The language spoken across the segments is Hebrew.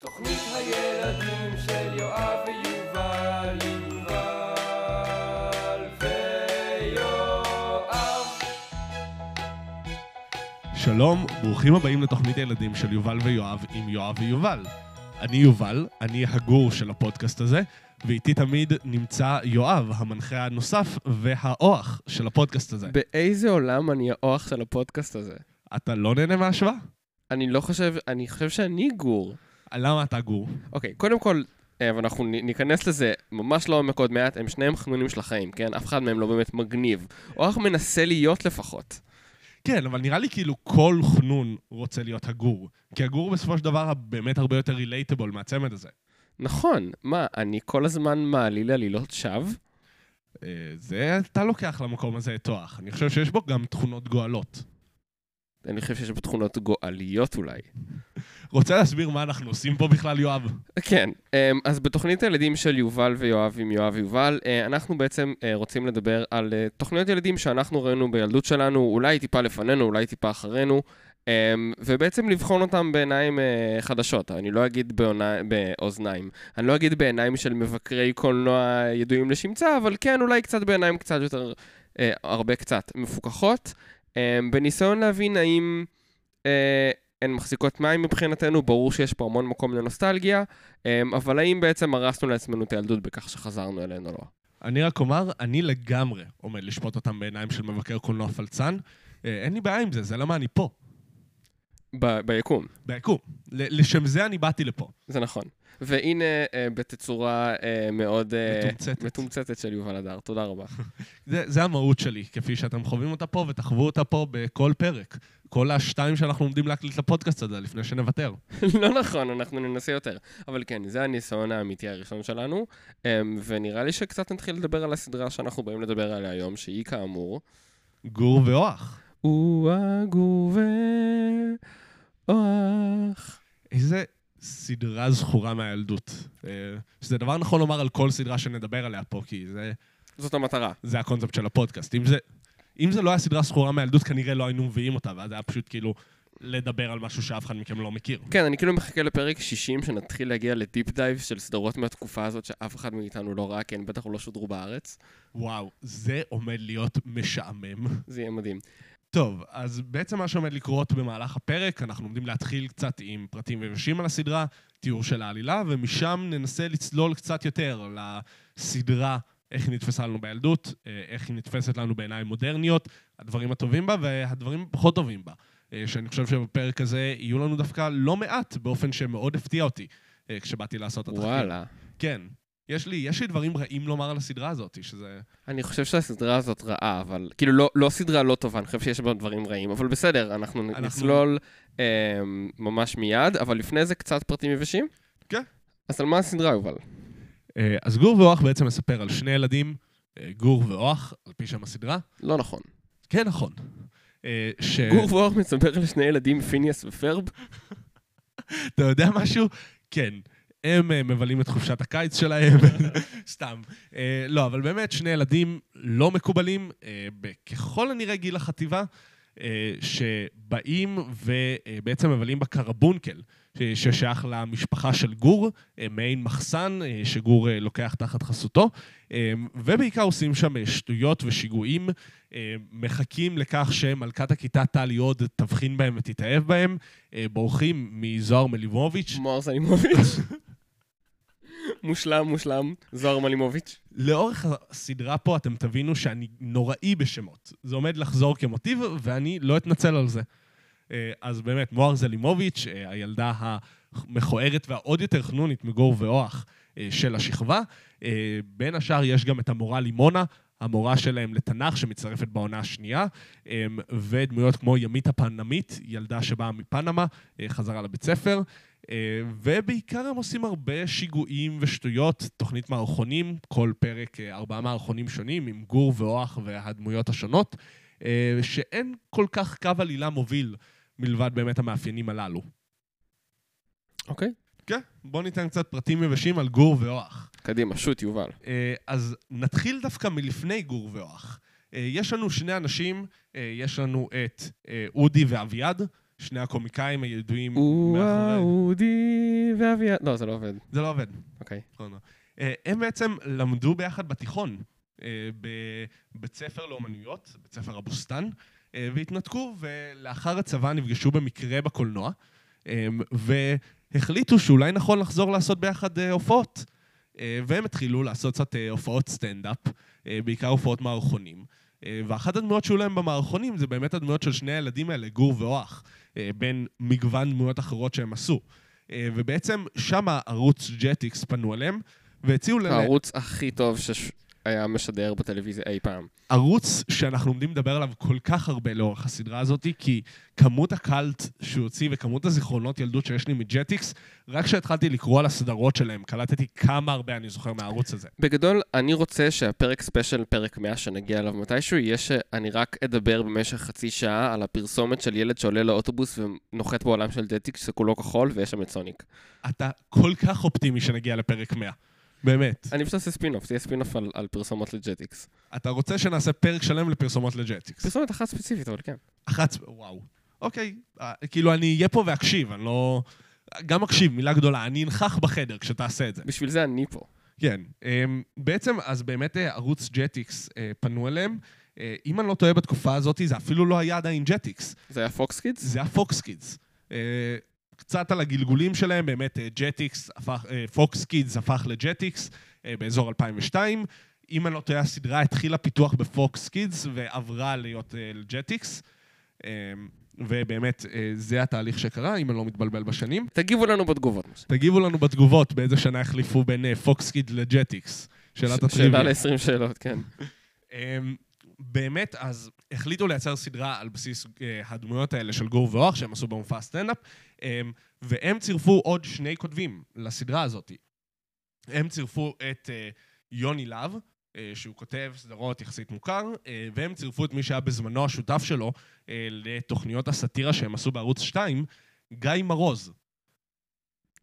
תוכנית הילדים של יואב ויובל, יובל ויואב. שלום, ברוכים הבאים לתוכנית הילדים של יובל ויואב עם יואב ויובל. אני יובל, אני הגור של הפודקאסט הזה, ואיתי תמיד נמצא יואב, המנחה הנוסף והאוח של הפודקאסט הזה. באיזה עולם אני האוח של הפודקאסט הזה? אתה לא נהנה מההשוואה? אני לא חושב, אני חושב שאני גור. למה אתה גור? אוקיי, קודם כל, אה, ואנחנו ניכנס לזה ממש לעומק עוד מעט, הם שניהם חנונים של החיים, כן? אף אחד מהם לא באמת מגניב. אוח מנסה להיות לפחות. כן, אבל נראה לי כאילו כל חנון רוצה להיות הגור. כי הגור בסופו של דבר באמת הרבה יותר רילייטבול מהצמד הזה. נכון, מה, אני כל הזמן מעליל עלילות שווא? אה, זה אתה לוקח למקום הזה את אוח. אני חושב שיש בו גם תכונות גואלות. אני חושב שיש בו תכונות גואליות אולי. רוצה להסביר מה אנחנו עושים פה בכלל, יואב? כן, אמ, אז בתוכנית הילדים של יובל ויואב עם יואב ויובל, אה, אנחנו בעצם אה, רוצים לדבר על אה, תוכניות ילדים שאנחנו ראינו בילדות שלנו, אולי טיפה לפנינו, אולי טיפה אחרינו, אמ, ובעצם לבחון אותם בעיניים חדשות. אני לא אגיד בעונה- באוזניים, אני לא אגיד בעיניים של מבקרי קולנוע ידועים לשמצה, אבל כן, אולי קצת בעיניים קצת יותר, הרבה קצת, מפוקחות, בניסיון להבין האם... אה, הן מחזיקות מים מבחינתנו, ברור שיש פה המון מקום לנוסטלגיה, אמ, אבל האם בעצם הרסנו לעצמנו את הילדות בכך שחזרנו אליהן או לא? אני רק אומר, אני לגמרי עומד לשפוט אותם בעיניים של מבקר קולנוע פלצן. אה, אין לי בעיה עם זה, זה למה אני פה. ב- ביקום, ביקום. ל- לשם זה אני באתי לפה. זה נכון. והנה אה, בתצורה אה, מאוד אה, מתומצתת. מתומצתת של יובל הדר, תודה רבה. זה, זה המהות שלי, כפי שאתם חווים אותה פה, ותחוו אותה פה בכל פרק. כל השתיים שאנחנו עומדים להקליט לפודקאסט הזה, לפני שנוותר. לא נכון, אנחנו ננסה יותר. אבל כן, זה הניסיון האמיתי הראשון שלנו, ונראה לי שקצת נתחיל לדבר על הסדרה שאנחנו באים לדבר עליה היום, שהיא כאמור, גור ואוח. הוא הגור ואוח. איזה סדרה זכורה מהילדות. אה, שזה דבר נכון לומר על כל סדרה שנדבר עליה פה, כי זה, זאת המטרה. זה הקונספט של הפודקאסט. אם זה, אם זה לא היה סדרה זכורה מהילדות, כנראה לא היינו מביאים אותה, ואז היה פשוט כאילו לדבר על משהו שאף אחד מכם לא מכיר. כן, אני כאילו מחכה לפרק 60, שנתחיל להגיע ל deep dive של סדרות מהתקופה הזאת שאף אחד מאיתנו לא ראה, כי הן בטח לא שודרו בארץ. וואו, זה עומד להיות משעמם. זה יהיה מדהים. טוב, אז בעצם מה שעומד לקרות במהלך הפרק, אנחנו עומדים להתחיל קצת עם פרטים יבשים על הסדרה, תיאור של העלילה, ומשם ננסה לצלול קצת יותר לסדרה, איך היא נתפסה לנו בילדות, אה, איך היא נתפסת לנו בעיניים מודרניות, הדברים הטובים בה והדברים הפחות טובים בה. אה, שאני חושב שבפרק הזה יהיו לנו דווקא לא מעט, באופן שמאוד הפתיע אותי אה, כשבאתי לעשות את התחקיר. וואלה. כן. יש לי, יש לי דברים רעים לומר על הסדרה הזאת, שזה... אני חושב שהסדרה הזאת רעה, אבל... כאילו, לא, לא סדרה לא טובה, אני חושב שיש בה דברים רעים, אבל בסדר, אנחנו, אנחנו... נסלול אה, ממש מיד, אבל לפני זה קצת פרטים יבשים. כן. אז על מה הסדרה, יובל? אה, אז גור ואוח בעצם מספר על שני ילדים, אה, גור ואוח, על פי שם הסדרה. לא נכון. כן, נכון. אה, ש... גור ואור מספר לשני ילדים, פיניאס ופרב. אתה יודע משהו? כן. הם אה, מבלים את חופשת הקיץ שלהם, סתם. אה, לא, אבל באמת, שני ילדים לא מקובלים, אה, ככל הנראה גיל החטיבה, שבאים ובעצם מבלים בקרבונקל, ששייך למשפחה של גור, מעין מחסן שגור לוקח תחת חסותו, ובעיקר עושים שם שטויות ושיגועים, מחכים לכך שמלכת הכיתה טל יוד תבחין בהם ותתאהב בהם, בורחים מזוהר מליבוביץ'. מואר זלימוביץ'. מושלם, מושלם. זוהר מלימוביץ'. לאורך הסדרה פה אתם תבינו שאני נוראי בשמות. זה עומד לחזור כמוטיב, ואני לא אתנצל על זה. אה, אז באמת, מוהר זלימוביץ', אה, הילדה המכוערת והעוד יותר חנונית מגור ואוח אה, של השכבה. בין השאר יש גם את המורה לימונה, המורה שלהם לתנ"ך שמצטרפת בעונה השנייה, אה, ודמויות כמו ימית הפנמית, ילדה שבאה מפנמה, אה, חזרה לבית ספר. אה, ובעיקר הם עושים הרבה שיגועים ושטויות, תוכנית מערכונים, כל פרק אה, ארבעה מערכונים שונים, עם גור ואוח והדמויות השונות, שאין כל כך קו עלילה מוביל מלבד באמת המאפיינים הללו. אוקיי. כן, בואו ניתן קצת פרטים יבשים על גור ואוח. קדימה, שוט, יובל. אה, אז נתחיל דווקא מלפני גור ואוח. אה, יש לנו שני אנשים, אה, יש לנו את אודי ואביעד, שני הקומיקאים הידועים מאחורי... אודי ואביעד, לא, זה לא עובד. זה לא עובד. אוקיי. נכון. הם בעצם למדו ביחד בתיכון, בבית ספר לאומנויות, בית ספר הבוסתן, והתנתקו, ולאחר הצבא נפגשו במקרה בקולנוע, אה, והחליטו שאולי נכון לחזור לעשות ביחד אה, הופעות. אה, והם התחילו לעשות קצת אה, הופעות סטנדאפ, בעיקר הופעות מערכונים. ואחת הדמויות שהיו להם במערכונים זה באמת הדמויות של שני הילדים האלה, גור ואוח, בין מגוון דמויות אחרות שהם עשו. ובעצם שם ערוץ ג'טיקס פנו אליהם, והציעו להם... הערוץ הכי טוב שהיה משדר בטלוויזיה אי פעם. ערוץ שאנחנו עומדים לדבר עליו כל כך הרבה לאורך הסדרה הזאת, כי כמות הקאלט שהוא הוציא וכמות הזיכרונות ילדות שיש לי מג'טיקס, רק כשהתחלתי לקרוא על הסדרות שלהם, קלטתי כמה הרבה אני זוכר מהערוץ הזה. בגדול, אני רוצה שהפרק special, פרק 100 שנגיע אליו מתישהו, יהיה שאני רק אדבר במשך חצי שעה על הפרסומת של ילד שעולה לאוטובוס ונוחת בעולם של ג'טיקס שכולו כחול ויש שם את סוניק. אתה כל כך אופטימי שנגיע לפרק 100. באמת. אני פשוט אעשה ספינוף, זה יהיה ספינוף על, על פרסומות לג'טיקס. אתה רוצה שנעשה פרק שלם לפרסומות לג'טיקס. פרסומת אחת ספציפית, אבל כן. אחת... וואו. אוקיי. אה, כאילו, אני אהיה פה ואקשיב, אני לא... גם אקשיב, מילה גדולה. אני אנכח בחדר כשתעשה את זה. בשביל זה אני פה. כן. אמ, בעצם, אז באמת אה, ערוץ ג'טיקס אה, פנו אליהם. אה, אם אני לא טועה בתקופה הזאת, זה אפילו לא היה עדיין ג'טיקס. זה היה פוקס קידס? זה היה פוקס קידס. קצת על הגלגולים שלהם, באמת ג'טיקס, פוקס קידס הפך לג'טיקס באזור 2002. אם אני לא טועה, הסדרה התחילה פיתוח בפוקס קידס ועברה להיות לג'טיקס. ובאמת, אה, זה התהליך שקרה, אם אני לא מתבלבל בשנים. תגיבו לנו בתגובות. תגיבו לנו בתגובות באיזה שנה החליפו בין פוקס קיד לג'טיקס. שאלת הטריוויה. שאלה ל-20 שאלות, כן. אמ, באמת, אז החליטו לייצר סדרה על בסיס אה, הדמויות האלה של גור ואוח, שהם עשו במופע סטנדאפ, אמ, והם צירפו עוד שני כותבים לסדרה הזאת. הם צירפו את אה, יוני להב, אה, שהוא כותב סדרות יחסית מוכר, אה, והם צירפו את מי שהיה בזמנו השותף שלו אה, לתוכניות הסאטירה שהם עשו בערוץ 2, גיא מרוז.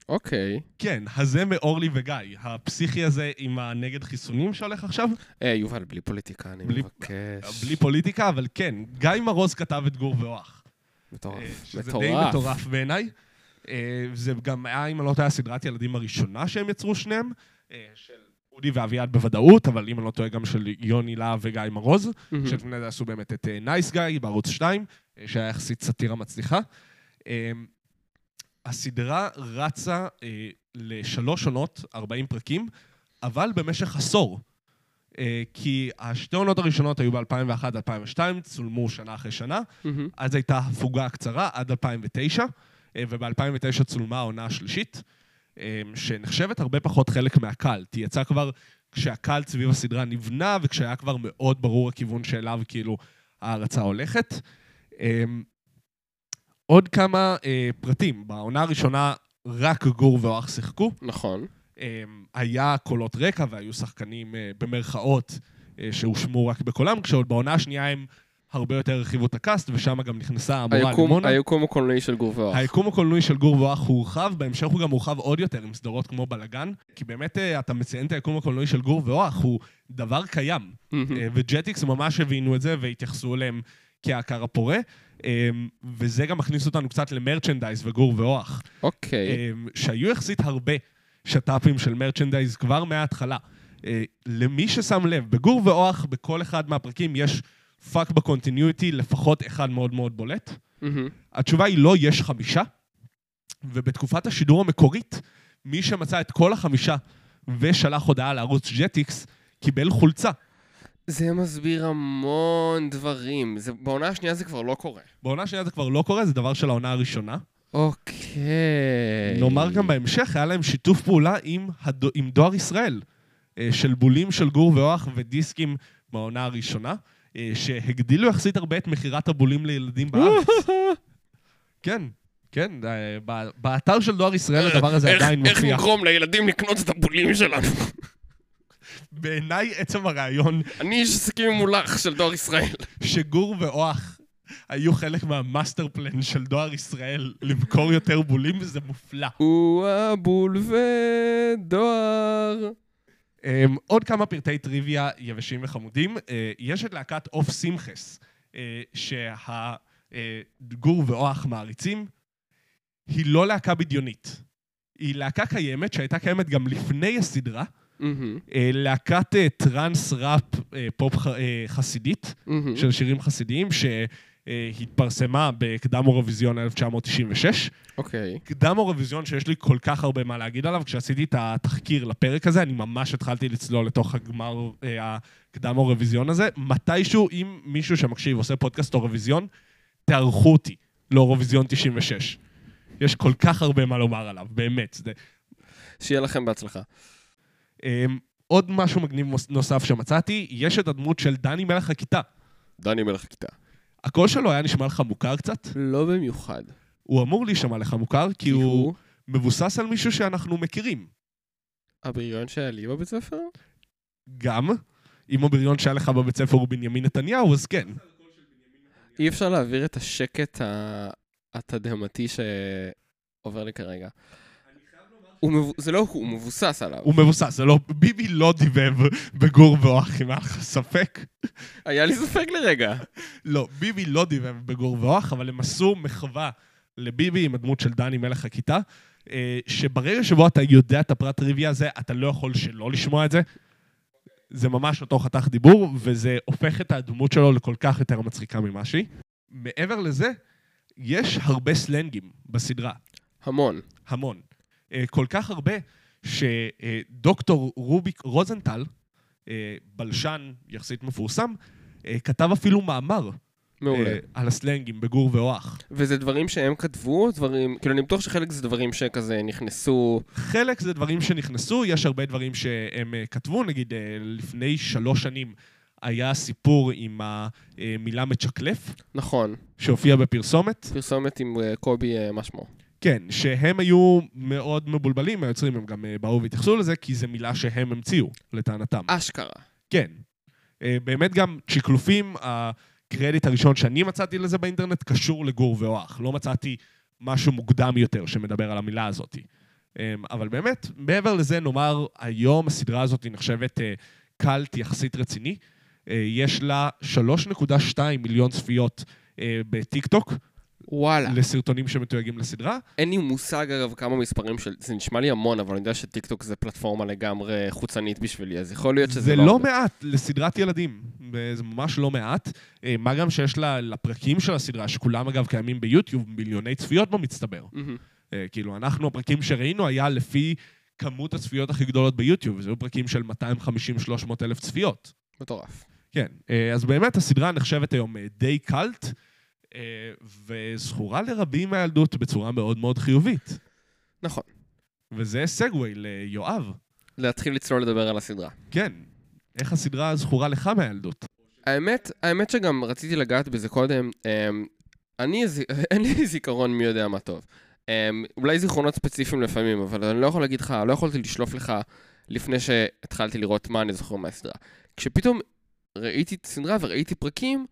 אוקיי. כן, הזה מאורלי וגיא, הפסיכי הזה עם הנגד חיסונים שהולך עכשיו. אה, יובל, בלי פוליטיקה, אני בלי- מבקש. בלי פוליטיקה, אבל כן, גיא מרוז כתב את גור ואוח. מטורף. אה, שזה מטורף. די מטורף בעיניי. אה, זה גם היה, אם אני לא טועה, סדרת ילדים הראשונה שהם יצרו שניהם, אה, של אודי ואביעד בוודאות, אבל אם אני לא טועה, גם של יוני להב וגיא מרוז, מהמם. שלפני זה עשו באמת את נייס גיא בערוץ 2, אה, שהיה יחסית סאטירה מצליחה. הסדרה רצה אה, לשלוש עונות, 40 פרקים, אבל במשך עשור. אה, כי השתי עונות הראשונות היו ב-2001-2002, צולמו שנה אחרי שנה, מהמם. אז הייתה הפוגה קצרה עד 2009, אה, וב-2009 צולמה העונה השלישית, אה, שנחשבת הרבה פחות חלק מהקאלט. היא יצאה כבר כשהקאלט סביב הסדרה נבנה, וכשהיה כבר מאוד ברור הכיוון שאליו כאילו ההרצה הולכת. אה, עוד כמה אה, פרטים. בעונה הראשונה רק גור ואוח שיחקו. נכון. אה, היה קולות רקע והיו שחקנים אה, במרכאות אה, שהושמעו רק בקולם, כשעוד בעונה השנייה הם הרבה יותר הרחיבו את הקאסט, ושם גם נכנסה המורה לימונה. היקום הקולנועי של גור ואוח. היקום הקולנועי של גור ואח הורחב, בהמשך הוא גם הורחב עוד יותר עם סדרות כמו בלאגן, כי באמת אה, אתה מציין את היקום הקולנועי של גור ואח, הוא דבר קיים. אה, וג'טיקס ממש הבינו את זה והתייחסו אליהם כהכר הפורה, אה, וזה גם מכניס אותנו קצת ל merchandise וגור ואוח. אוקיי. אמ, שהיו יחסית הרבה שת"פים של merchandise כבר מההתחלה. אה, למי ששם לב, בגור ואוח, בכל אחד מהפרקים יש פאק ב continuity, לפחות אחד מאוד מאוד בולט. מהמם. התשובה היא לא, יש חמישה. ובתקופת השידור המקורית, מי שמצא את כל החמישה ושלח הודעה לערוץ ג'טיקס, קיבל חולצה. זה מסביר המון דברים. זה- בעונה השנייה זה כבר לא קורה. בעונה שנייה זה כבר לא קורה, זה דבר של העונה הראשונה. אוקיי. נאמר גם בהמשך, היה להם שיתוף פעולה עם, הדו, עם דואר ישראל, אה, של בולים של גור ואוח ודיסקים מהעונה הראשונה, אה, שהגדילו יחסית הרבה את מכירת הבולים לילדים בארץ. כן, כן, אה, באתר של דואר ישראל הדבר הזה עדיין איך מופיע. נגרום לילדים לקנות את הבולים שלנו? בעיניי עצם הרעיון אני איש עסקים ממולח של דואר ישראל. שגור ואוח היו חלק מהמאסטר פלן של דואר ישראל למכור יותר בולים, זה מופלא. הוא הבול ודואר. Um, עוד כמה פרטי טריוויה יבשים וחמודים. Uh, יש את להקת אוף סימחס, אה, שהגור ואוח מעריצים. היא לא להקה בדיונית. היא להקה קיימת, שהייתה קיימת גם לפני הסדרה. מהמם, אה, להקת אה, טראנס ראפ אה, פופ חסידית, מהמם. של שירים חסידיים, שהתפרסמה בקדם אירוויזיון 1996. אוקיי. קדם אירוויזיון שיש לי כל כך הרבה מה להגיד עליו, כשעשיתי את התחקיר לפרק הזה, אני ממש התחלתי לצלול לתוך הגמר, הקדם אירוויזיון הזה. מתישהו, אם מישהו שמקשיב עושה פודקאסט אירוויזיון, תערכו אותי לאירוויזיון 96. יש כל כך הרבה מה לומר עליו, באמת. זה, שיהיה לכם בהצלחה. אמ, עוד משהו מגניב נוסף שמצאתי, יש את הדמות של דני מלך הכיתה. דני מלך הכיתה. הקול שלו היה נשמע לך מוכר קצת? לא במיוחד. הוא אמור להישמע לך מוכר, כי הוא מבוסס על מישהו שאנחנו מכירים. הבריון שהיה לי בבית ספר? גם, אם הבריון שהיה לך בבית ספר הוא בנימין נתניהו, אז כן. אי אפשר להעביר את השקט התדהמתי שעובר לי כרגע. הוא זה לא הוא, הוא מבוסס עליו. הוא מבוסס, זה לא... ביבי לא דיבב בגור ואוח, אם היה לך ספק. היה לי ספק לרגע. לא, ביבי לא דיבב בגור ואוח, אבל הם עשו מחווה לביבי עם הדמות של דני מלך הכיתה, אה, שברגע שבו אתה יודע את הפרט טריוויה הזה, אתה לא יכול שלא לשמוע את זה. זה ממש אותו חתך דיבור, וזה הופך את הדמות שלו לכל כך יותר מצחיקה ממה שהיא. מעבר לזה, יש הרבה סלנגים בסדרה. המון. המון. אה, כל כך הרבה, שדוקטור רוביק רוזנטל, אה, בלשן יחסית מפורסם, אה, כתב אפילו מאמר מעולה. על הסלנגים בגור ואוח. וזה דברים שהם כתבו, דברים, כאילו אני בטוח שחלק זה דברים שכזה נכנסו, חלק זה דברים שנכנסו, יש הרבה דברים שהם כתבו, נגיד לפני שלוש שנים היה סיפור עם המילה מצ'קלף, נכון, שהופיע בפרסומת. פרסומת עם קובי מה שמו. כן, שהם היו מאוד מבולבלים, היוצרים הם גם אה, באו והתייחסו לזה, כי זו מילה שהם המציאו, לטענתם. אשכרה. כן. אה, באמת גם צ'יקלופים, הקרדיט הראשון שאני מצאתי לזה באינטרנט קשור לגור ואוח. לא מצאתי משהו מוקדם יותר שמדבר על המילה הזאת. אה, אבל באמת, מעבר לזה, נאמר, היום הסדרה הזאת נחשבת אה, קאלט יחסית רציני. יש לה 3.2 מיליון צפיות בטיקטוק וואלה. לסרטונים שמתויגים לסדרה. אין לי מושג אגב כמה מספרים של... זה נשמע לי המון, אבל אני יודע שטיקטוק זה פלטפורמה לגמרי חוצנית בשבילי, אז יכול להיות שזה זה לא... לא הרבה. מעט לסדרת ילדים, זה ממש לא מעט. אה, מה גם שיש לה, לפרקים של הסדרה, שכולם אגב קיימים ביוטיוב, מיליוני צפיות במצטבר. מהמם. אה, כאילו, אנחנו, הפרקים שראינו היה לפי כמות הצפיות הכי גדולות ביוטיוב, וזה היו פרקים של 250-300 אלף צפיות. מטורף. כן, אה, אז באמת הסדרה נחשבת היום די קאלט, אה, וזכורה לרבים מהילדות בצורה מאוד מאוד חיובית. נכון. וזה סגווי ליואב. להתחיל לצלול לדבר על הסדרה. כן, איך הסדרה זכורה לך מהילדות? האמת, האמת שגם רציתי לגעת בזה קודם. אמ, אני, אין לי זיכרון מי יודע מה טוב. אמ, אולי זיכרונות ספציפיים לפעמים, אבל אני לא יכול להגיד לך, לא יכולתי לשלוף לך לפני שהתחלתי לראות מה אני זוכר מהסדרה. כשפתאום ראיתי את הסדרה וראיתי פרקים,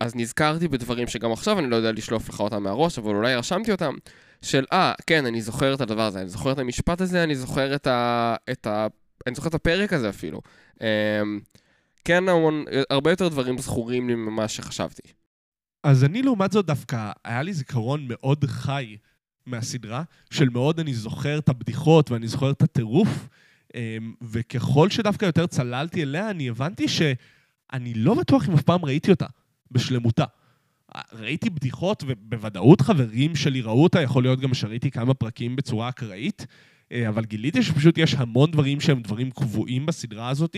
אז נזכרתי בדברים שגם עכשיו אני לא יודע לשלוף לך אותם מהראש, אבל אולי רשמתי אותם, של אה, כן, אני זוכר את הדבר הזה, אני זוכר את המשפט הזה, אני זוכר את ה... את ה... אני זוכר את הפרק הזה אפילו. אמ, כן, המון, הרבה יותר דברים זכורים לי ממה שחשבתי. אז אני לעומת זאת דווקא, היה לי זיכרון מאוד חי מהסדרה, של מאוד אני זוכר את הבדיחות ואני זוכר את הטירוף, אמ, וככל שדווקא יותר צללתי אליה, אני הבנתי שאני לא בטוח אם אף פעם ראיתי אותה בשלמותה. ראיתי בדיחות, ובוודאות חברים שלי ראו אותה, יכול להיות גם שראיתי כמה פרקים בצורה אקראית, אה, אבל גיליתי שפשוט יש המון דברים שהם דברים קבועים בסדרה הזאת,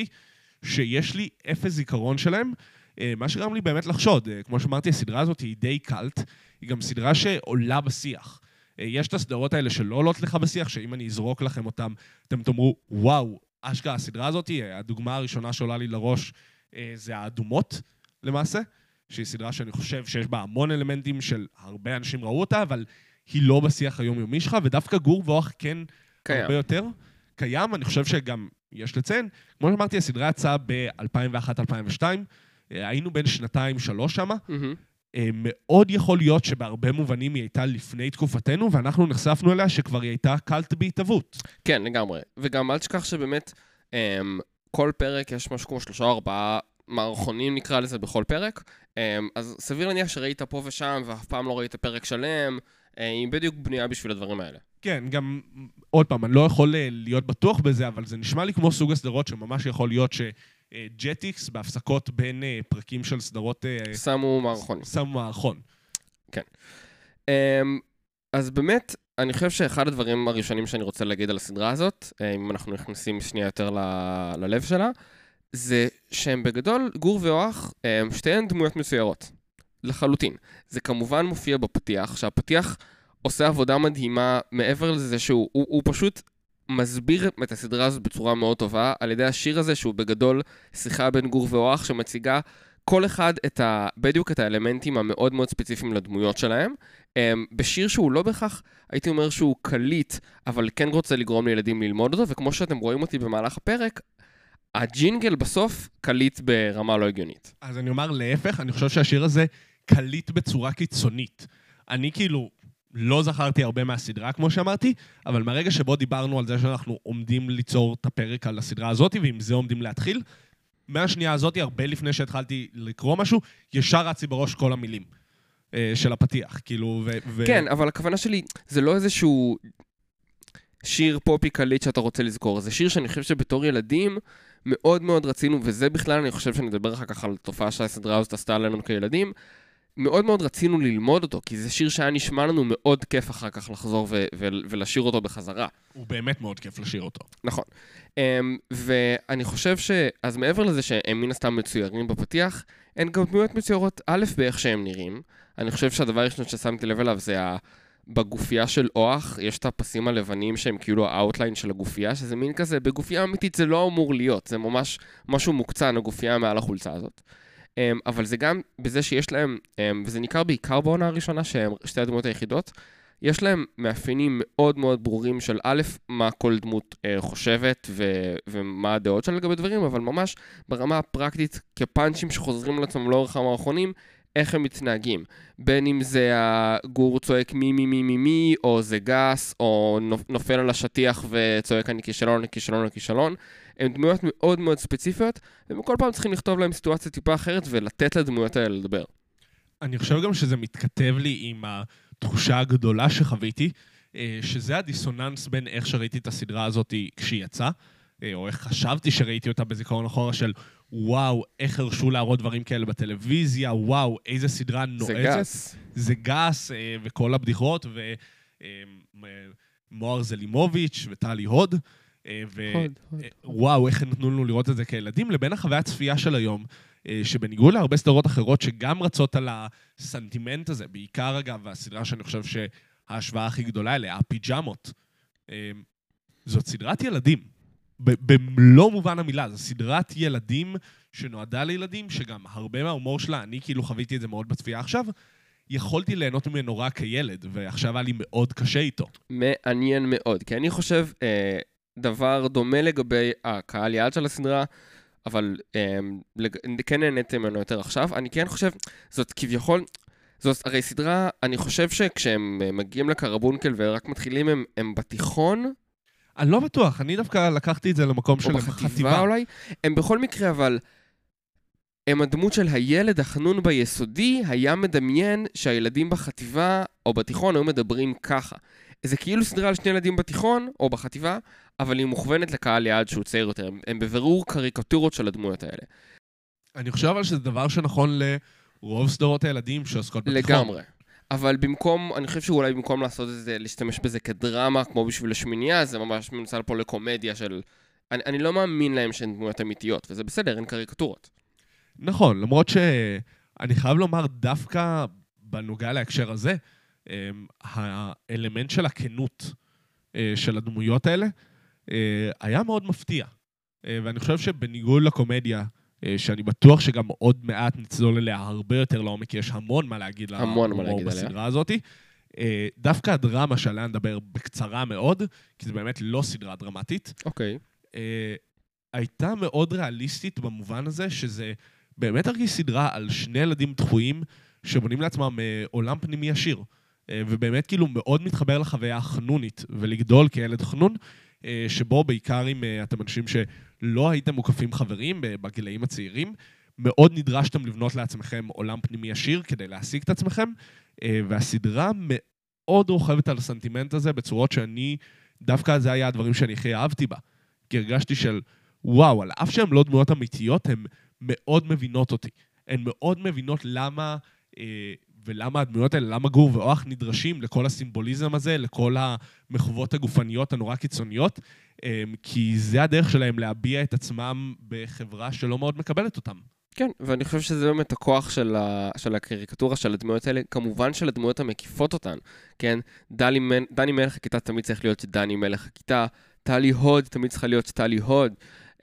שיש לי אפס זיכרון שלהם, אה, מה שגרם לי באמת לחשוד. אה, כמו שאמרתי, הסדרה הזאת היא די קאלט, היא גם סדרה שעולה בשיח. יש את הסדרות האלה שלא עולות לך בשיח, שאם אני אזרוק לכם אותם, אתם תאמרו, וואו, אשכרה, הסדרה הזאת, הדוגמה הראשונה שעולה לי לראש זה האדומות, למעשה, שהיא סדרה שאני חושב שיש בה המון אלמנטים של הרבה אנשים ראו אותה, אבל היא לא בשיח היומיומי שלך, ודווקא גור ואוח כן קיים. הרבה יותר. קיים, אני חושב שגם יש לציין, כמו שאמרתי, הסדרה יצאה ב-2001-2002, אה, היינו בין שנתיים-שלוש שמה. אה, מאוד יכול להיות שבהרבה מובנים היא הייתה לפני תקופתנו, ואנחנו נחשפנו אליה שכבר היא הייתה קאלט בהתהוות. כן, לגמרי. וגם אל תשכח שבאמת, אמ, כל פרק יש משהו כמו שלושה או ארבעה מערכונים נקרא לזה בכל פרק, אמ, אז סביר להניח שראית פה ושם ואף פעם לא ראית פרק שלם, אה, היא בדיוק בנויה בשביל הדברים האלה. כן, גם, עוד פעם, אני לא יכול אה, להיות בטוח בזה, אבל זה נשמע לי כמו סוג הסדרות שממש יכול להיות שג'טיקס בהפסקות בין אה, פרקים של סדרות אה, שמו מערכון. שמו מערכון. אמ, אז באמת, אני חושב שאחד הדברים הראשונים שאני רוצה להגיד על הסדרה הזאת, אה, אם אנחנו נכנסים שנייה יותר ל- ללב שלה, זה שהם בגדול, גור ואוח, שתיהן דמויות מצוירות. לחלוטין. זה כמובן מופיע בפתיח, שהפתיח עושה עבודה מדהימה מעבר לזה שהוא הוא, הוא פשוט מסביר את הסדרה הזאת בצורה מאוד טובה על ידי השיר הזה שהוא בגדול שיחה בין גור ואוח שמציגה כל אחד את ה, בדיוק את האלמנטים המאוד מאוד ספציפיים לדמויות שלהם. בשיר שהוא לא בהכרח, הייתי אומר שהוא קליט, אבל כן רוצה לגרום לילדים ללמוד אותו, וכמו שאתם רואים אותי במהלך הפרק, הג'ינגל בסוף קליט ברמה לא הגיונית. אז אני אומר להפך, אני חושב שהשיר הזה קליט בצורה קיצונית. אני כאילו לא זכרתי הרבה מהסדרה, כמו שאמרתי, אבל מהרגע שבו דיברנו על זה שאנחנו עומדים ליצור את הפרק על הסדרה הזאת, ועם זה עומדים להתחיל, מהשנייה הזאת, הרבה לפני שהתחלתי לקרוא משהו, ישר רצי בראש כל המילים אה, של הפתיח, כאילו, ו... ו... כן, אבל הכוונה שלי, זה לא איזשהו שיר פופי קליט שאתה רוצה לזכור, זה שיר שאני חושב שבתור ילדים מאוד מאוד רצינו, וזה בכלל, אני חושב שנדבר אחר כך על תופעה שהסדרה הזאת עשתה עלינו כילדים, מאוד מאוד רצינו ללמוד אותו, כי זה שיר שהיה נשמע לנו מאוד כיף אחר כך לחזור ו- ו- ולשיר אותו בחזרה. הוא באמת מאוד כיף לשיר אותו. נכון. Um, ואני חושב ש... אז מעבר לזה שהם מן הסתם מצוירים בפתיח, הן גם דמויות מצוירות א' באיך שהם נראים. אני חושב שהדבר הראשון ששמתי לב אליו זה ה... בגופייה של אוח, יש את הפסים הלבנים שהם כאילו ה outline של הגופייה, שזה מין כזה, בגופייה אמיתית זה לא אמור להיות, זה ממש משהו מוקצן, הגופייה מעל החולצה הזאת. אמ, אבל זה גם בזה שיש להם, אמ, וזה ניכר בעיקר בעונה הראשונה, שהם שתי הדמויות היחידות, יש להם מאפיינים מאוד מאוד ברורים של א', מה כל דמות אה, חושבת ו- ומה הדעות שלה לגבי דברים, אבל ממש ברמה הפרקטית, כפאנצ'ים שחוזרים על עצמם לאורך המערכונים, איך הם מתנהגים. בין אם זה הגור צועק מי מי מי מי מי, או זה גס, או נופל על השטיח וצועק אני כישלון, אני כישלון, אני כישלון. הן דמויות מאוד מאוד ספציפיות, וכל פעם צריכים לכתוב להם סיטואציה טיפה אחרת ולתת לדמויות האלה לדבר. אני חושב גם שזה מתכתב לי עם התחושה הגדולה שחוויתי, אה, שזה הדיסוננס בין איך שראיתי את הסדרה הזאת כשהיא יצאה, אה, או איך חשבתי שראיתי אותה בזיכרון אחורה של וואו, איך הרשו להראות דברים כאלה בטלוויזיה, וואו, איזה סדרה נועזת. זה גס. זה גס, אה, וכל הבדיחות, ומוהר זלימוביץ' וטלי הוד. ווואו, איך הם נתנו לנו לראות את זה כילדים, לבין החוויה הצפייה של היום, אה, שבניגוד להרבה סדרות אחרות שגם רצות על הסנטימנט הזה, בעיקר אגב, הסדרה שאני חושב שההשוואה הכי גדולה אליה, הפיג'מות, אה, זאת סדרת ילדים. במלוא מובן המילה, זו סדרת ילדים שנועדה לילדים, שגם הרבה מההומור שלה, אני כאילו חוויתי את זה מאוד בצפייה עכשיו, יכולתי ליהנות ממנו רק כילד, ועכשיו היה לי מאוד קשה איתו. מעניין מאוד, כי אני חושב, אה, דבר דומה לגבי הקהל יעד של הסדרה, אבל אה, לג... כן נהניתם ממנו יותר עכשיו. אני כן חושב, זאת כביכול, זאת הרי סדרה, אני חושב שכשהם מגיעים לקרבונקל ורק מתחילים, הם, הם בתיכון. אני לא בטוח, אני דווקא לקחתי את זה למקום של בחטיבה אולי. הם בכל מקרה, אבל... הם הדמות של הילד החנון ביסודי היה מדמיין שהילדים בחטיבה או בתיכון היו מדברים ככה. זה כאילו סדרה על שני ילדים בתיכון או בחטיבה, אבל היא מוכוונת לקהל יעד שהוא צעיר יותר. הם, הם בבירור קריקטורות של הדמויות האלה. אני חושב אבל שזה דבר שנכון לרוב סדרות הילדים שעוסקות בתיכון. לגמרי. אבל במקום, אני חושב שאולי במקום לעשות את זה, להשתמש בזה כדרמה, כמו בשביל השמינייה, זה ממש מנוצל פה לקומדיה של... אני, אני לא מאמין להם שהן דמויות אמיתיות, וזה בסדר, הן קריקטורות. נכון, למרות שאני חייב לומר, דווקא בנוגע להקשר הזה, אמ, האלמנט של הכנות אה, של הדמויות האלה אה, היה מאוד מפתיע. אה, ואני חושב שבניגוד לקומדיה, שאני בטוח שגם עוד מעט נצלול אליה הרבה יותר לעומק, יש המון מה להגיד המון מה להגיד עליה. בסדרה הזאת. דווקא הדרמה שעליה נדבר בקצרה מאוד, כי זו באמת לא סדרה דרמטית. אוקיי. Okay. הייתה מאוד ריאליסטית במובן הזה שזה באמת הרגיש סדרה על שני ילדים דחויים שבונים לעצמם עולם פנימי עשיר. אה, ובאמת כאילו מאוד מתחבר לחוויה החנונית, ולגדול כילד חנון, אה, שבו בעיקר אם אה, אתם אנשים שלא הייתם מוקפים חברים בגילאים הצעירים, מאוד נדרשתם לבנות לעצמכם עולם פנימי עשיר כדי להשיג את עצמכם, והסדרה מאוד רוכבת על הסנטימנט הזה בצורות שאני, דווקא זה היה הדברים שאני הכי אהבתי בה. כי הרגשתי של, וואו, על אף שהן לא דמויות אמיתיות, הן מאוד מבינות אותי. הן מאוד מבינות למה, אה, ולמה הדמויות האלה, למה גור ואוח נדרשים לכל הסימבוליזם הזה, לכל המחוות הגופניות הנורא קיצוניות, אה, כי זה הדרך שלהם להביע את עצמם בחברה שלא מאוד מקבלת אותם. כן, ואני חושב שזה באמת הכוח של, ה, של הקריקטורה של הדמויות האלה, כמובן של הדמויות המקיפות אותן, כן? דני, דני מלך הכיתה תמיד צריך להיות דני מלך הכיתה, טלי הוד תמיד צריכה להיות טלי הוד.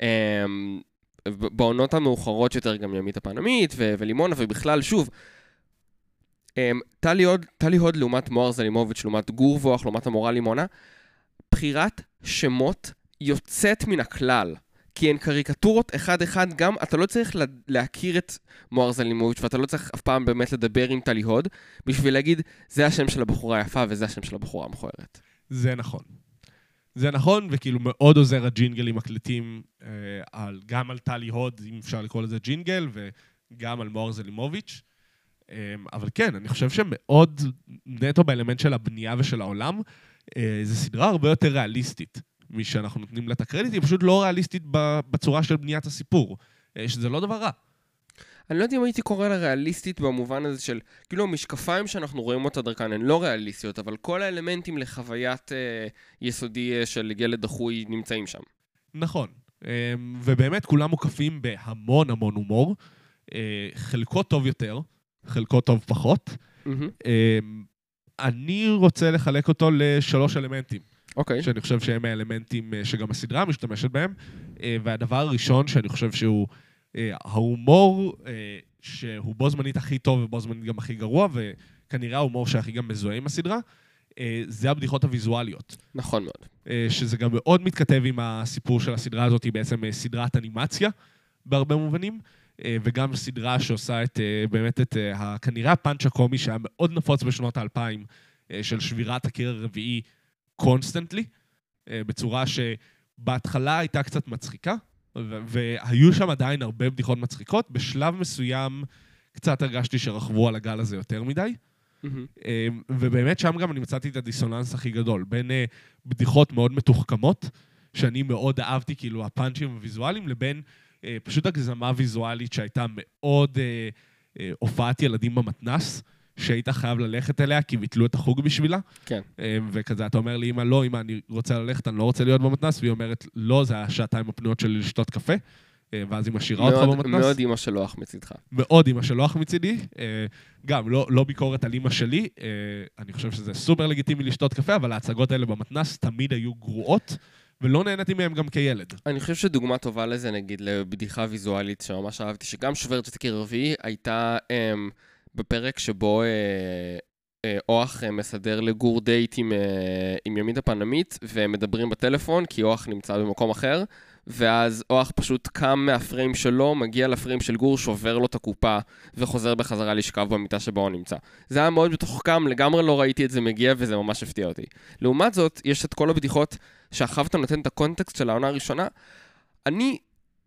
אמ, בעונות המאוחרות יותר גם ימית הפנמית ולימונה, ובכלל, שוב, אמ, טלי הוד, טלי הוד לעומת מוהר זלימוביץ', לעומת גור ווח, לעומת המורה לימונה, בחירת שמות יוצאת מן הכלל. כי הן קריקטורות אחד-אחד, גם אתה לא צריך להכיר את מוהר זלימוביץ' ואתה לא צריך אף פעם באמת לדבר עם טלי הוד, בשביל להגיד, זה השם של הבחורה היפה וזה השם של הבחורה המכוערת. זה נכון. זה נכון, וכאילו מאוד עוזר הג'ינגלים מקליטים אה, על, גם על טלי הוד, אם אפשר לקרוא לזה ג'ינגל, וגם על מוהר זלימוביץ'. אה, אבל כן, אני חושב שמאוד נטו באלמנט של הבנייה ושל העולם, אה, זו סדרה הרבה יותר ריאליסטית. מי שאנחנו נותנים לה את הקרדיט, היא פשוט לא ריאליסטית בצורה של בניית הסיפור, אה, שזה לא דבר רע. אני לא יודע אם הייתי קורא לה ריאליסטית במובן הזה של, כאילו המשקפיים שאנחנו רואים אותה דרכן הן לא ריאליסטיות, אבל כל האלמנטים לחוויית אה, יסודי אה, של ילד דחוי נמצאים שם. נכון, אה, ובאמת כולם מוקפים בהמון המון הומור, אה, חלקו טוב יותר, חלקו טוב פחות. Mm-hmm. אני רוצה לחלק אותו לשלוש אלמנטים. אוקיי. Okay. שאני חושב שהם האלמנטים אה, שגם הסדרה משתמשת בהם. אה, והדבר הראשון שאני חושב שהוא אה, ההומור, שהוא בו זמנית הכי טוב ובו זמנית גם הכי גרוע, וכנראה ההומור שהכי גם מזוהה עם הסדרה, זה הבדיחות הוויזואליות. נכון מאוד. שזה גם מאוד מתכתב עם הסיפור של הסדרה הזאת, היא בעצם סדרת אנימציה בהרבה מובנים. וגם סדרה שעושה את, באמת את, כנראה הפאנץ' הקומי שהיה מאוד נפוץ בשנות האלפיים, של שבירת הקיר הרביעי constantly, אה, בצורה שבהתחלה הייתה קצת מצחיקה, והיו שם עדיין הרבה בדיחות מצחיקות. בשלב מסוים קצת הרגשתי שרכבו על הגל הזה יותר מדי. Mm-hmm. ובאמת שם גם אני מצאתי את הדיסוננס הכי גדול, בין אה, בדיחות מאוד מתוחכמות, שאני מאוד אהבתי, כאילו הפאנצ'ים הוויזואליים, לבין פשוט הגזמה ויזואלית שהייתה מאוד הופעת ילדים במתנס. שהיית חייב ללכת אליה, כי ביטלו את החוג בשבילה. כן. אמ, וכזה, אתה אומר לי, אמא, לא, אמא, אני רוצה ללכת, אני לא רוצה להיות במתנ"ס, והיא אומרת, לא, זה השעתיים הפנויות שלי לשתות קפה. אה, ואז היא משאירה אותך במתנ"ס. מאוד אימא שלו אח מצידך. מאוד אימא שלו אח מצידי. אה, גם, לא, לא ביקורת על אימא שלי, אה, אני חושב שזה סופר לגיטימי לשתות קפה, אבל ההצגות האלה במתנ"ס תמיד היו גרועות. ולא נהניתי מהם גם כילד. אני חושב שדוגמה טובה לזה, נגיד, לבדיחה ויזואלית שממש אהבתי, שגם שוברת את הקיר הרביעי, הייתה... אמ, בפרק שבו אה, אה, אוח אה, מסדר לגור דייט עם, עם ימית הפנמית, והם מדברים בטלפון, כי אוח נמצא במקום אחר, ואז אוח פשוט קם מהפריים שלו, מגיע לפריים של גור, שובר לו את הקופה, וחוזר בחזרה לשכב במיטה שבו הוא נמצא. זה היה מאוד מתוחכם, לגמרי לא ראיתי את זה מגיע, וזה ממש הפתיע אותי. לעומת זאת, יש את כל הבדיחות אתה נותן את הקונטקסט של העונה הראשונה. אני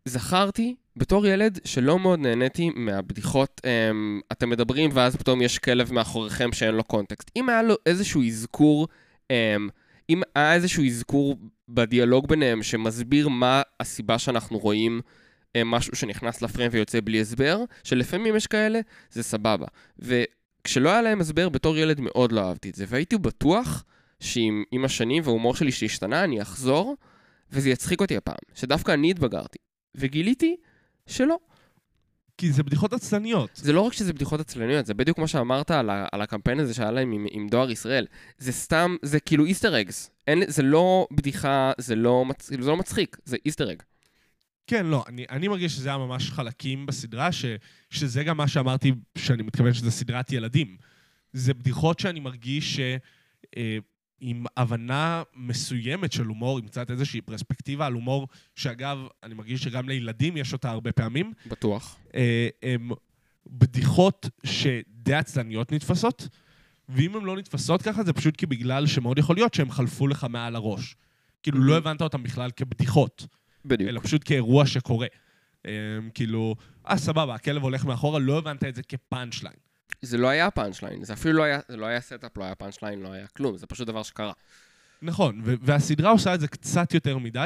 זכרתי בתור ילד שלא מאוד נהניתי מהבדיחות, um, אתם מדברים ואז פתאום יש כלב מאחוריכם שאין לו קונטקסט. אם היה לו איזשהו אזכור, um, אם היה איזשהו אזכור בדיאלוג ביניהם שמסביר מה הסיבה שאנחנו רואים um, משהו שנכנס לפריים ויוצא בלי הסבר, שלפעמים יש כאלה, זה סבבה. וכשלא היה להם הסבר, בתור ילד מאוד לא אהבתי את זה, והייתי בטוח שעם השנים וההומור שלי שהשתנה, אני אחזור, וזה יצחיק אותי הפעם, שדווקא אני התבגרתי. וגיליתי שלא. כי זה בדיחות עצלניות. זה לא רק שזה בדיחות עצלניות, זה בדיוק כמו שאמרת על, ה- על הקמפיין הזה שהיה להם עם, עם דואר ישראל. זה סתם, זה כאילו איסטר אגס. אין, זה לא בדיחה, זה לא, מצ... זה לא מצחיק, זה איסטר אג. כן, לא, אני, אני מרגיש שזה היה ממש חלקים בסדרה, ש, שזה גם מה שאמרתי, שאני מתכוון שזה סדרת ילדים. זה בדיחות שאני מרגיש ש... אה, עם הבנה מסוימת של הומור, עם קצת איזושהי פרספקטיבה על הומור, שאגב, אני מרגיש שגם לילדים יש אותה הרבה פעמים. בטוח. אה, הם בדיחות שדי עצלניות נתפסות, ואם הן לא נתפסות ככה, זה פשוט כי בגלל שמאוד יכול להיות שהן חלפו לך מעל הראש. כאילו, לא הבנת אותן בכלל כבדיחות. בדיוק. אלא פשוט כאירוע שקורה. כאילו, אה, סבבה, הכלב הולך מאחורה, לא הבנת את זה כפאנצ' ליין. זה לא היה פאנצ' ליין, זה אפילו לא היה, זה לא היה setup, לא היה פאנצ' ליין, לא היה כלום, זה פשוט דבר שקרה. נכון, והסדרה עושה את זה קצת יותר מדי,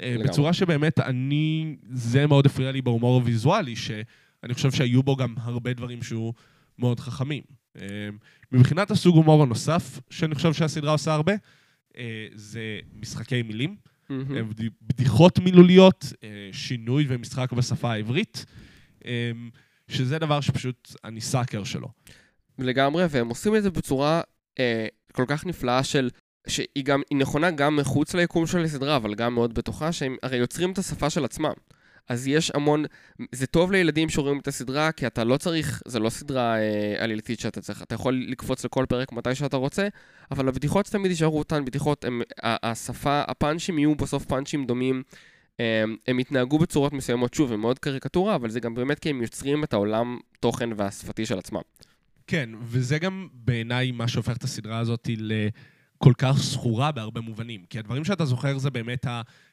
אה, לגמרי. בצורה שבאמת אני, זה מאוד הפריע לי בהומור הוויזואלי, שאני חושב שהיו בו גם הרבה דברים שהיו מאוד חכמים. אה, מבחינת הסוג הומור הנוסף, שאני חושב שהסדרה עושה הרבה, אה, זה משחקי מילים, בד- בדיחות מילוליות, שינוי ומשחק בשפה העברית, שזה דבר שפשוט אני סאקר שלו. לגמרי, והם עושים את זה בצורה אה, כל כך נפלאה של... שהיא גם, היא נכונה גם מחוץ ליקום של הסדרה, אבל גם מאוד בתוכה, שהם הרי יוצרים את השפה של עצמם. אז יש המון, זה טוב לילדים שרואים את הסדרה, כי אתה לא צריך, זה לא סדרה אה, עלילתית שאתה צריך, אתה יכול לקפוץ לכל פרק מתי שאתה רוצה, אבל הבדיחות תמיד יישארו אותן בדיחות, הם, השפה, הפאנצ'ים יהיו בסוף פאנצ'ים דומים, הם, הם יתנהגו בצורות מסוימות, שוב, הם מאוד קריקטורה, אבל זה גם באמת כי הם יוצרים את העולם תוכן והשפתי של עצמם. כן, וזה גם בעיניי מה שהופך את הסדרה הזאת לכל כך זכורה בהרבה מובנים. כי הדברים שאתה זוכר זה באמת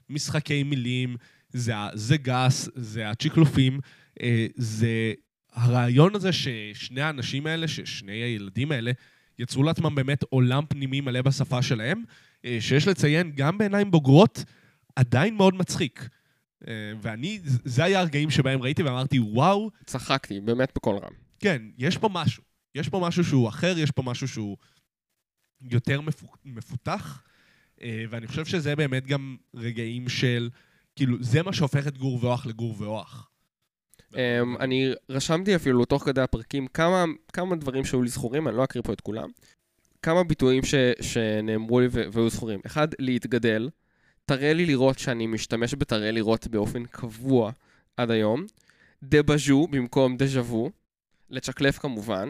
המשחקי מילים, זה, זה גס, זה הצ'יקלופים, אה, זה הרעיון הזה ששני האנשים האלה, ששני הילדים האלה, יצרו לעצמם באמת עולם פנימי מלא בשפה שלהם, אה, שיש לציין, גם בעיניים בוגרות, עדיין מאוד מצחיק. אה, ואני, זה היה הרגעים שבהם ראיתי ואמרתי, וואו, צחקתי, באמת בקול רם. כן, יש פה משהו. יש פה משהו שהוא אחר, יש פה משהו שהוא יותר מפו- מפותח, אה, ואני חושב שזה באמת גם רגעים של, כאילו, זה מה שהופך את גור ואוח לגור ואוח. Um, אני רשמתי אפילו תוך כדי הפרקים כמה, כמה דברים שהיו לי זכורים, אני לא אקריא פה את כולם. כמה ביטויים ש, שנאמרו לי והיו זכורים. אחד, להתגדל. תראה לי לראות שאני משתמש בתראה לראות באופן קבוע עד היום. דבז'ו במקום דז'ה וו. לצ'קלף כמובן.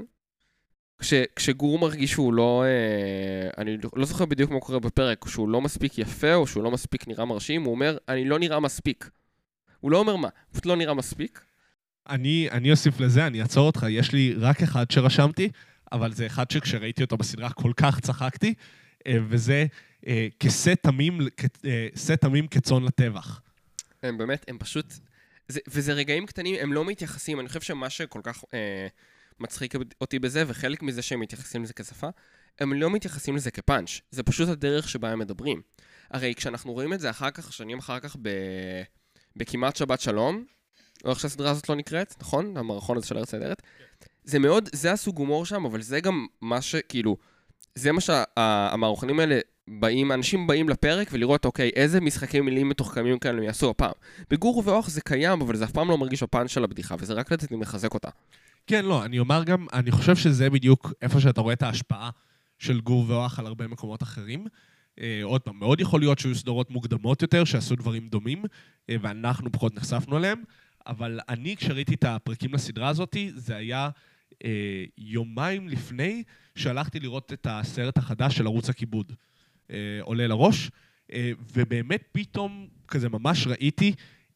כש, כשגור מרגיש שהוא לא... אה, אני לא זוכר בדיוק מה קורה בפרק, שהוא לא מספיק יפה או שהוא לא מספיק נראה מרשים, הוא אומר, אני לא נראה מספיק. הוא לא אומר מה, הוא פשוט לא נראה מספיק. אני, אני אוסיף לזה, אני אעצור אותך, יש לי רק אחד שרשמתי, אבל זה אחד שכשראיתי אותו בסדרה כל כך צחקתי, אה, וזה אה, כשא תמים, כ- אה, תמים כצאן לטבח. הם באמת, הם פשוט... זה, וזה רגעים קטנים, הם לא מתייחסים, אני חושב שמה שכל כך אה, מצחיק אותי בזה, וחלק מזה שהם מתייחסים לזה כשפה, הם לא מתייחסים לזה כפאנץ', זה פשוט הדרך שבה הם מדברים. הרי כשאנחנו רואים את זה אחר כך, שנים אחר כך ב... בכמעט שבת שלום, או איך שהסדרה הזאת לא נקראת, נכון? המערכון הזה של ארץ נהדרת. זה מאוד, זה הסוג הומור שם, אבל זה גם מה שכאילו, זה מה שהמערכונים האלה באים, אנשים באים לפרק ולראות, אוקיי, איזה משחקי מילים מתוחכמים כאלה הם יעשו הפעם. בגור ואוח זה קיים, אבל זה אף פעם לא מרגיש בפן של הבדיחה, וזה רק לי מחזק אותה. כן, לא, אני אומר גם, אני חושב שזה בדיוק איפה שאתה רואה את ההשפעה של גור ואוח על הרבה מקומות אחרים. אה, עוד פעם, מאוד יכול להיות שהיו סדרות מוקדמות יותר, שעשו דברים דומים, אה, ואנחנו פחות נחשפנו אליהם, אבל אני, כשראיתי את הפרקים לסדרה הזאת, זה היה אה, יומיים לפני שהלכתי לראות את הסרט החדש של ערוץ הכיבוד, עולה לראש, אה, ובאמת פתאום כזה ממש ראיתי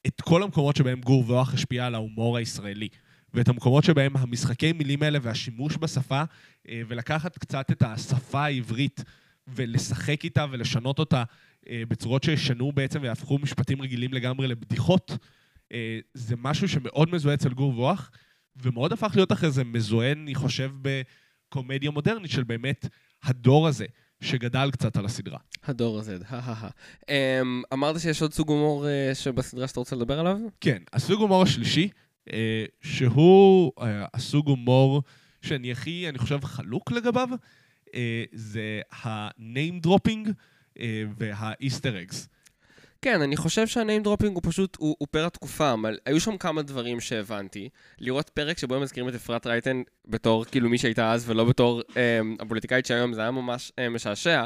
את כל המקומות שבהם גור ואוח השפיע על ההומור הישראלי. ואת המקומות שבהם המשחקי מילים האלה והשימוש בשפה, אה, ולקחת קצת את השפה העברית ולשחק איתה ולשנות אותה אה, בצורות שישנו בעצם ויהפכו משפטים רגילים לגמרי לבדיחות, אה, זה משהו שמאוד מזוהה אצל גור ואוח, ומאוד הפך להיות אחרי זה מזוהה, אני חושב, בקומדיה מודרנית של באמת הדור הזה, שגדל קצת על הסדרה. הדור הזה, הא אמ, אמרת שיש עוד סוג הומור אה, שבסדרה שאתה רוצה לדבר עליו? כן, הסוג הומור השלישי, אה, שהוא אה, הסוג הומור שאני הכי, אני חושב, חלוק לגביו, זה ה name dropping וה easter eggs. כן, אני חושב שה name dropping הוא פשוט, הוא, הוא פר התקופה, אבל היו שם כמה דברים שהבנתי. לראות פרק שבו הם מזכירים את אפרת רייטן בתור כאילו מי שהייתה אז, ולא בתור אה, הפוליטיקאית שהיום, זה היה ממש אה, משעשע,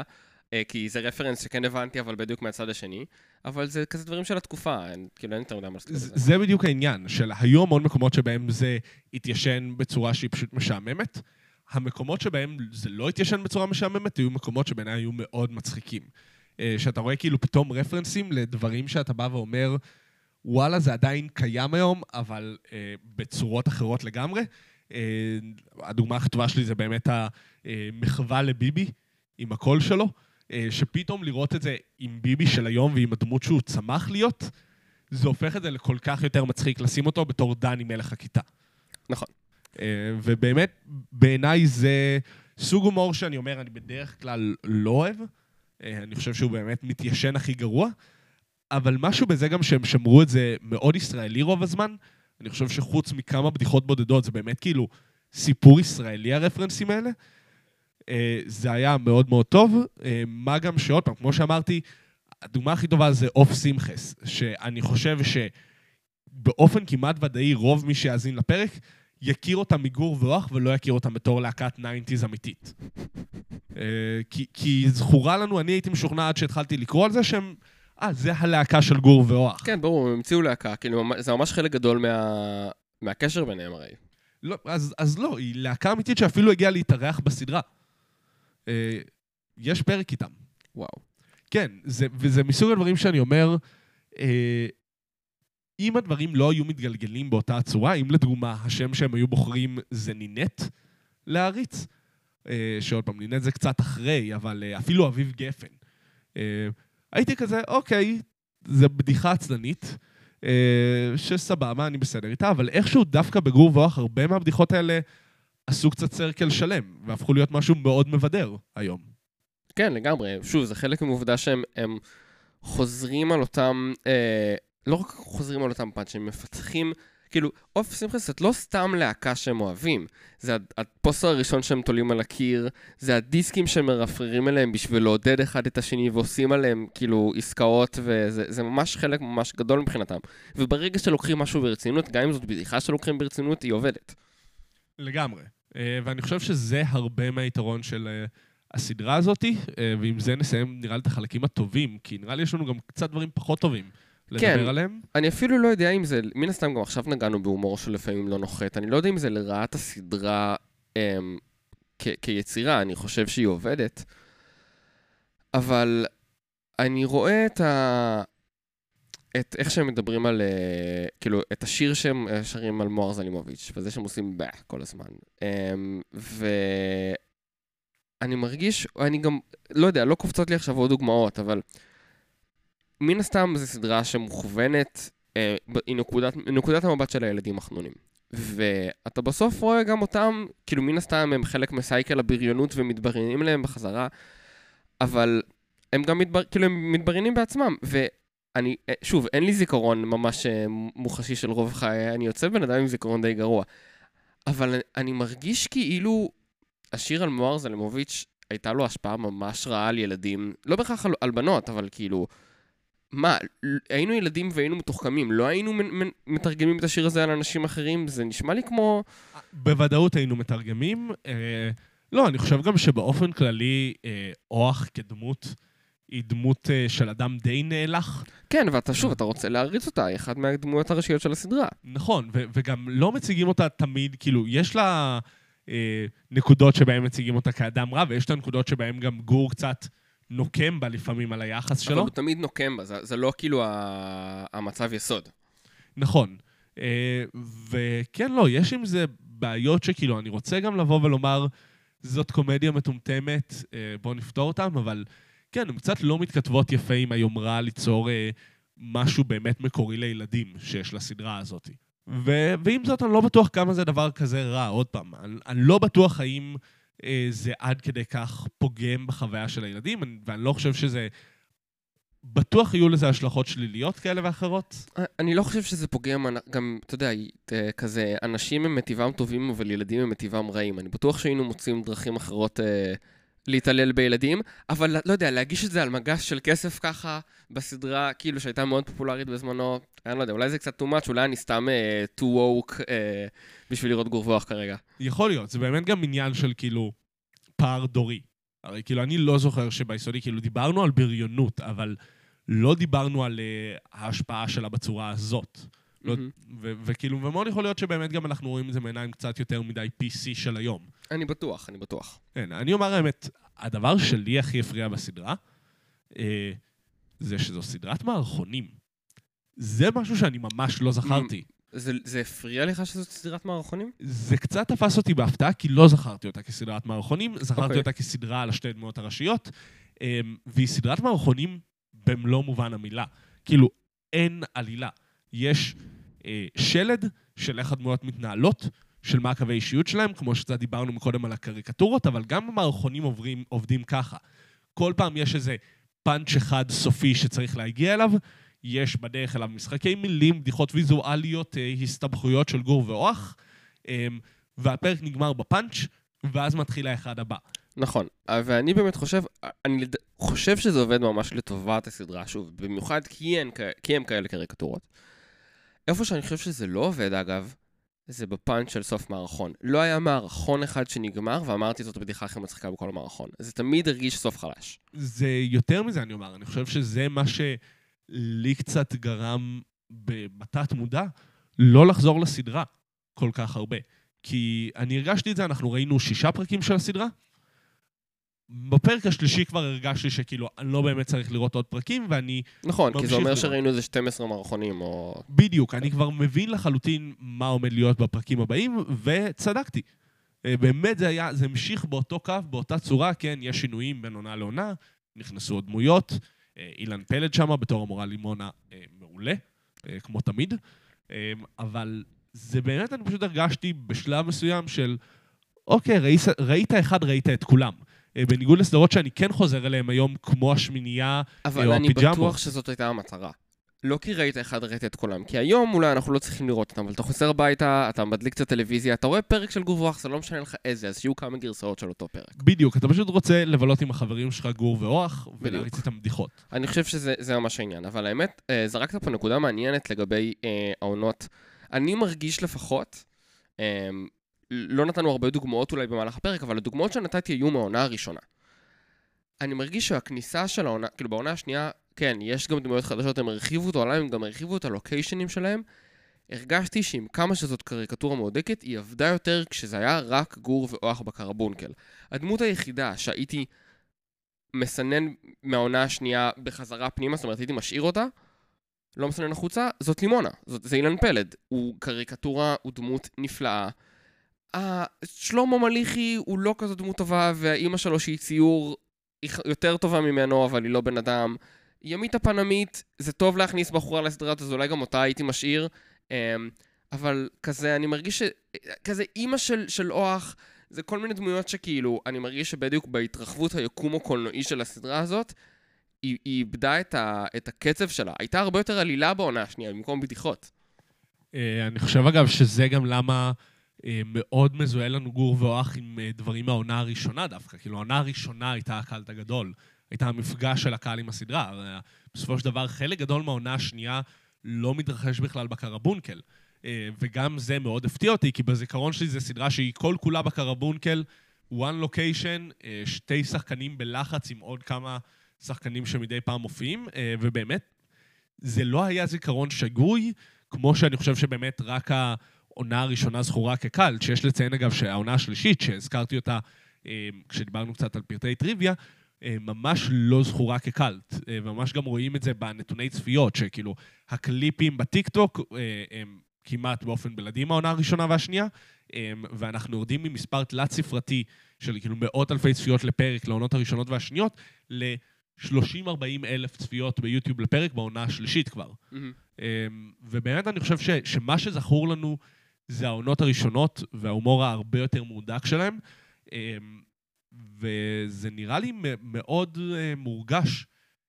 אה, כי זה רפרנס שכן הבנתי, אבל בדיוק מהצד השני. אבל זה כזה דברים של התקופה, אין, כאילו אין יותר מדי מה לעשות זה. זה בדיוק העניין, של היו המון מקומות שבהם זה התיישן בצורה שהיא פשוט משעממת. המקומות שבהם זה לא התיישן בצורה משעממת, היו מקומות שבעיניי היו מאוד מצחיקים. אה, שאתה רואה כאילו פתאום רפרנסים לדברים שאתה בא ואומר, וואלה, זה עדיין קיים היום, אבל אה, בצורות אחרות לגמרי. אה, הדוגמה הכי טובה שלי זה באמת המחווה לביבי, עם הקול שלו, אה, שפתאום לראות את זה עם ביבי של היום ועם הדמות שהוא צמח להיות, זה הופך את זה לכל כך יותר מצחיק לשים אותו בתור דני מלך הכיתה. נכון. אה, ובאמת, בעיניי זה סוג הומור שאני אומר, אני בדרך כלל לא אוהב. אה, אני חושב שהוא באמת מתיישן הכי גרוע. אבל משהו בזה גם שהם שמרו את זה מאוד ישראלי רוב הזמן. אני חושב שחוץ מכמה בדיחות בודדות, זה באמת כאילו סיפור ישראלי הרפרנסים האלה. אה, זה היה מאוד מאוד טוב. אה, מה גם שעוד פעם, כמו שאמרתי, הדוגמה הכי טובה זה אוף שמחס, שאני חושב שבאופן כמעט ודאי רוב מי שיאזין לפרק יכיר אותם מגור ואוח ולא יכיר אותם בתור להקת 90's אמיתית. אה, כי, כי זכורה לנו, אני הייתי משוכנע עד שהתחלתי לקרוא על זה שהם... אה, זה הלהקה של גור ואוח. כן, ברור, הם המציאו להקה, כאילו, זה ממש חלק גדול מה... מהקשר ביניהם הרי. לא, אז, אז לא, היא להקה אמיתית שאפילו הגיעה להתארח בסדרה. אה, יש פרק איתם. וואו. כן, זה, וזה מסוג הדברים שאני אומר, אה, אם הדברים לא היו מתגלגלים באותה הצורה, אם לדוגמה השם שהם היו בוחרים זה נינט להריץ, אה, שעוד פעם, נינט זה קצת אחרי, אבל אה, אפילו אביב גפן. אה, הייתי כזה, אוקיי, זה בדיחה עצלנית, שסבבה, אני בסדר איתה, אבל איכשהו דווקא בגור ואוח הרבה מהבדיחות האלה עשו קצת circle שלם, והפכו להיות משהו מאוד מבדר היום. כן, לגמרי. שוב, זה חלק מהעובדה שהם הם חוזרים על אותם, אה, לא רק חוזרים על אותם פאנץ', הם מפתחים, כאילו, אוף שמחס זאת לא סתם להקה שהם אוהבים, זה הפוסטר הראשון שהם תולים על הקיר, זה הדיסקים שהם מרפררים אליהם בשביל לעודד אחד את השני ועושים עליהם, כאילו, עסקאות, וזה זה ממש חלק ממש גדול מבחינתם. וברגע שלוקחים משהו ברצינות, גם אם זאת בדיחה שלוקחים ברצינות, היא עובדת. לגמרי. אה, ואני חושב שזה הרבה מהיתרון של אה, הסדרה הזאת, אה, ועם זה נסיים נראה לי את החלקים הטובים, כי נראה לי יש לנו גם קצת דברים פחות טובים לדבר כן. עליהם. אני אפילו לא יודע אם זה, מן הסתם גם עכשיו נגענו בהומור שלפעמים לא נוחת, אני לא יודע אם זה לרעת הסדרה אמ, כ- כיצירה, אני חושב שהיא עובדת, אבל אני רואה את ה... את איך שהם מדברים על, אה, כאילו, את השיר שהם אה, שרים על מוהר זלימוביץ', וזה שהם עושים בה כל הזמן. אמ, ואני מרגיש, אני גם, לא יודע, לא קופצות לי עכשיו עוד דוגמאות, אבל מן הסתם זו סדרה שמוכוונת, אה, היא נקודת, נקודת המבט של הילדים החנונים. ואתה בסוף רואה גם אותם, כאילו מן הסתם הם חלק מסייקל הבריונות ומתבריינים להם בחזרה, אבל הם גם מתבר, כאילו הם מתבריינים בעצמם. ואני, אה, שוב, אין לי זיכרון ממש אה, מוחשי של רוב חיי, אני יוצא בן אדם עם זיכרון די גרוע. אבל אני מרגיש כאילו השיר על מוהר זלמוביץ', הייתה לו השפעה ממש רעה על ילדים, לא בהכרח על, על בנות, אבל כאילו... מה, היינו ילדים והיינו מתוחכמים, לא היינו מתרגמים את השיר הזה על אנשים אחרים? זה נשמע לי כמו... בוודאות היינו מתרגמים. אה, לא, אני חושב גם שבאופן כללי, אה, אוח כדמות היא דמות אה, של אדם די נאלח. כן, ואתה שוב, אתה רוצה להריץ אותה, היא אחת מהדמויות הראשיות של הסדרה. נכון, ו- וגם לא מציגים אותה תמיד, כאילו, יש לה אה, נקודות שבהן מציגים אותה כאדם רע, ויש את הנקודות שבהן גם גור קצת נוקם בה לפעמים על היחס אבל שלו. הוא תמיד נוקם בה, זה, זה לא כאילו ה... המצב יסוד. נכון. אה, וכן, לא, יש עם זה בעיות שכאילו, אני רוצה גם לבוא ולומר, זאת קומדיה מטומטמת, אה, בואו נפתור אותם, אבל כן, הן קצת לא מתכתבות יפה עם היומרה ליצור אה, משהו באמת מקורי לילדים שיש לסדרה הזאת. ו- ועם זאת, אני לא בטוח כמה זה דבר כזה רע. עוד פעם, אני, אני לא בטוח האם זה עד כדי כך פוגם בחוויה של הילדים, אני- ואני לא חושב שזה... בטוח יהיו לזה השלכות שליליות כאלה ואחרות. אני לא חושב שזה פוגם, גם, אתה יודע, אה, כזה, אנשים הם מטבעם טובים, אבל ילדים הם מטבעם רעים. אני בטוח שהיינו מוצאים דרכים אחרות אה, להתעלל בילדים, אבל לא יודע, להגיש את זה על מגש של כסף ככה, בסדרה, כאילו, שהייתה מאוד פופולרית בזמנו, אני לא יודע, אולי זה קצת too much, אולי אני סתם אה, too woke אה, בשביל לראות גור ואוח כרגע. יכול להיות, זה באמת גם עניין של כאילו פער דורי. הרי כאילו, אני לא זוכר שביסודי, כאילו, דיברנו על בריונות, אבל לא דיברנו על uh, ההשפעה שלה בצורה הזאת. לא, מהמם. ו- וכאילו, ומאוד יכול להיות שבאמת גם אנחנו רואים את זה מעיניים קצת יותר מדי PC של היום. אני בטוח, אני בטוח. כן, אני אומר האמת, הדבר שלי הכי הפריע בסדרה, אה, זה שזו סדרת מערכונים. זה משהו שאני ממש לא זכרתי. זה, זה הפריע לך שזאת סדרת מערכונים? זה קצת תפס אותי בהפתעה, כי לא זכרתי אותה כסדרת מערכונים, זכרתי אוקיי. אותה כסדרה על השתי דמויות הראשיות, אמ, והיא סדרת מערכונים במלוא מובן המילה. כאילו, אין עלילה. יש אה, שלד של איך הדמויות מתנהלות, של מה הקווי אישיות שלהם, כמו שקצת דיברנו מקודם על הקריקטורות, אבל גם המערכונים עוברים, עובדים ככה. כל פעם יש איזה פאנץ' אחד סופי שצריך להגיע אליו, יש בדרך אליו משחקי מילים, בדיחות ויזואליות, אה, הסתבכויות של גור ואוח, אה, והפרק נגמר בפאנץ', ואז מתחיל האחד הבא. נכון, אה, ואני באמת חושב, אני לד- חושב שזה עובד ממש לטובת הסדרה, שוב, במיוחד כי הם, כי הם כאלה קריקטורות. איפה שאני חושב שזה לא עובד, אגב, זה בפאנץ' של סוף מערכון. לא היה מערכון אחד שנגמר, ואמרתי זאת הבדיחה הכי מצחיקה בכל המערכון. זה תמיד הרגיש סוף חלש. זה יותר מזה, אני אומר. אני חושב שזה מה שלי קצת גרם בתת מודע, לא לחזור לסדרה כל כך הרבה. כי אני הרגשתי את זה, אנחנו ראינו שישה פרקים של הסדרה. בפרק השלישי כבר הרגשתי שכאילו, אני לא באמת צריך לראות עוד פרקים, ואני... נכון, כי זה אומר לראות. שראינו איזה 12 מערכונים, או... בדיוק, אני כבר מבין לחלוטין מה עומד להיות בפרקים הבאים, וצדקתי. אה, באמת זה היה, זה המשיך באותו קו, באותה צורה, כן, יש שינויים בין עונה לעונה, נכנסו עוד דמויות, אילן פלד שם בתור המורה לימונה אה, מעולה, אה, כמו תמיד, אה, אבל זה באמת, אני פשוט הרגשתי בשלב מסוים של, אוקיי, ראית, ראית אחד, ראית את כולם. אה, בניגוד לסדרות שאני כן חוזר אליהן היום, כמו השמינייה, אבל או אני הפיג'מות. בטוח שזאת הייתה המטרה. לא כי ראית אחד, ראית את כולם. כי היום אולי אנחנו לא צריכים לראות אותם, אבל אתה חוזר הביתה, אתה מדליק קצת טלוויזיה, אתה רואה פרק של גור ואח, זה לא משנה לך איזה, אז שיהיו כמה גרסאות של אותו פרק. בדיוק, אתה פשוט רוצה לבלות עם החברים שלך, גור ואוח, ולהריץ איתם בדיחות. אני חושב שזה זה ממש העניין, אבל האמת, אה, זרקת פה נקודה מעניינת לגבי אה, העונות. אני מרגיש לפחות, אה, לא נתנו הרבה דוגמאות אולי במהלך הפרק, אבל הדוגמאות שנתתי היו מהעונה הראשונה. אני מרגיש שהכניסה של העונה, כאילו בעונה השנייה, כן, יש גם דמויות חדשות, הם הרחיבו את העולם, הם גם הרחיבו את הלוקיישנים שלהם. הרגשתי שעם כמה שזאת קריקטורה מהודקת, היא עבדה יותר כשזה היה רק גור ואוח בקרבונקל. הדמות היחידה שהייתי מסנן מהעונה השנייה בחזרה פנימה, זאת אומרת, הייתי משאיר אותה, לא מסנן החוצה, זאת לימונה, זאת, זה אילן פלד. הוא קריקטורה, הוא דמות נפלאה. אה, שלמה מליחי הוא לא כזו דמות טובה, והאימא שלו שהיא ציור, היא יותר טובה ממנו, אבל היא לא בן אדם. ימית הפנמית, זה טוב להכניס בחורה לסדרה הזאת, אז אולי גם אותה הייתי משאיר. אמ, אבל כזה, אני מרגיש ש... כזה אימא של, של אוח, זה כל מיני דמויות שכאילו, אני מרגיש שבדיוק בהתרחבות היקום הקולנועי של הסדרה הזאת, היא, היא איבדה את, ה, את הקצב שלה. הייתה הרבה יותר עלילה בעונה השנייה, במקום בדיחות. אה, אני חושב, אגב, שזה גם למה אה, מאוד מזוהה לנו גור ואוח עם אה, דברים מהעונה הראשונה דווקא. כאילו, העונה הראשונה הייתה הקאלט הגדול. הייתה המפגש של הקהל עם הסדרה. בסופו של דבר, חלק גדול מהעונה השנייה לא מתרחש בכלל בקרבונקל. אה, וגם זה מאוד הפתיע אותי, כי בזיכרון שלי זו סדרה שהיא כל כולה בקרבונקל, one location, אה, שתי שחקנים בלחץ עם עוד כמה שחקנים שמדי פעם מופיעים, אה, ובאמת, זה לא היה זיכרון שגוי, כמו שאני חושב שבאמת רק העונה הראשונה זכורה כקאלט, שיש לציין אגב שהעונה השלישית, שהזכרתי אותה כשדיברנו קצת על פרטי טריוויה, ממש לא זכורה כקאלט, אה, וממש גם רואים את זה בנתוני צפיות, שכאילו הקליפים בטיקטוק אה, הם כמעט באופן בלעדי מהעונה הראשונה והשנייה, אה, ואנחנו יורדים ממספר תלת-ספרתי של כאילו מאות אלפי צפיות לפרק לעונות הראשונות והשניות, ל-30-40 אלף צפיות ביוטיוב לפרק בעונה השלישית כבר. אמ, ובאמת אני חושב ש, שמה שזכור לנו זה העונות הראשונות וההומור ההרבה יותר מהודק שלהם. וזה נראה לי מאוד אה, מורגש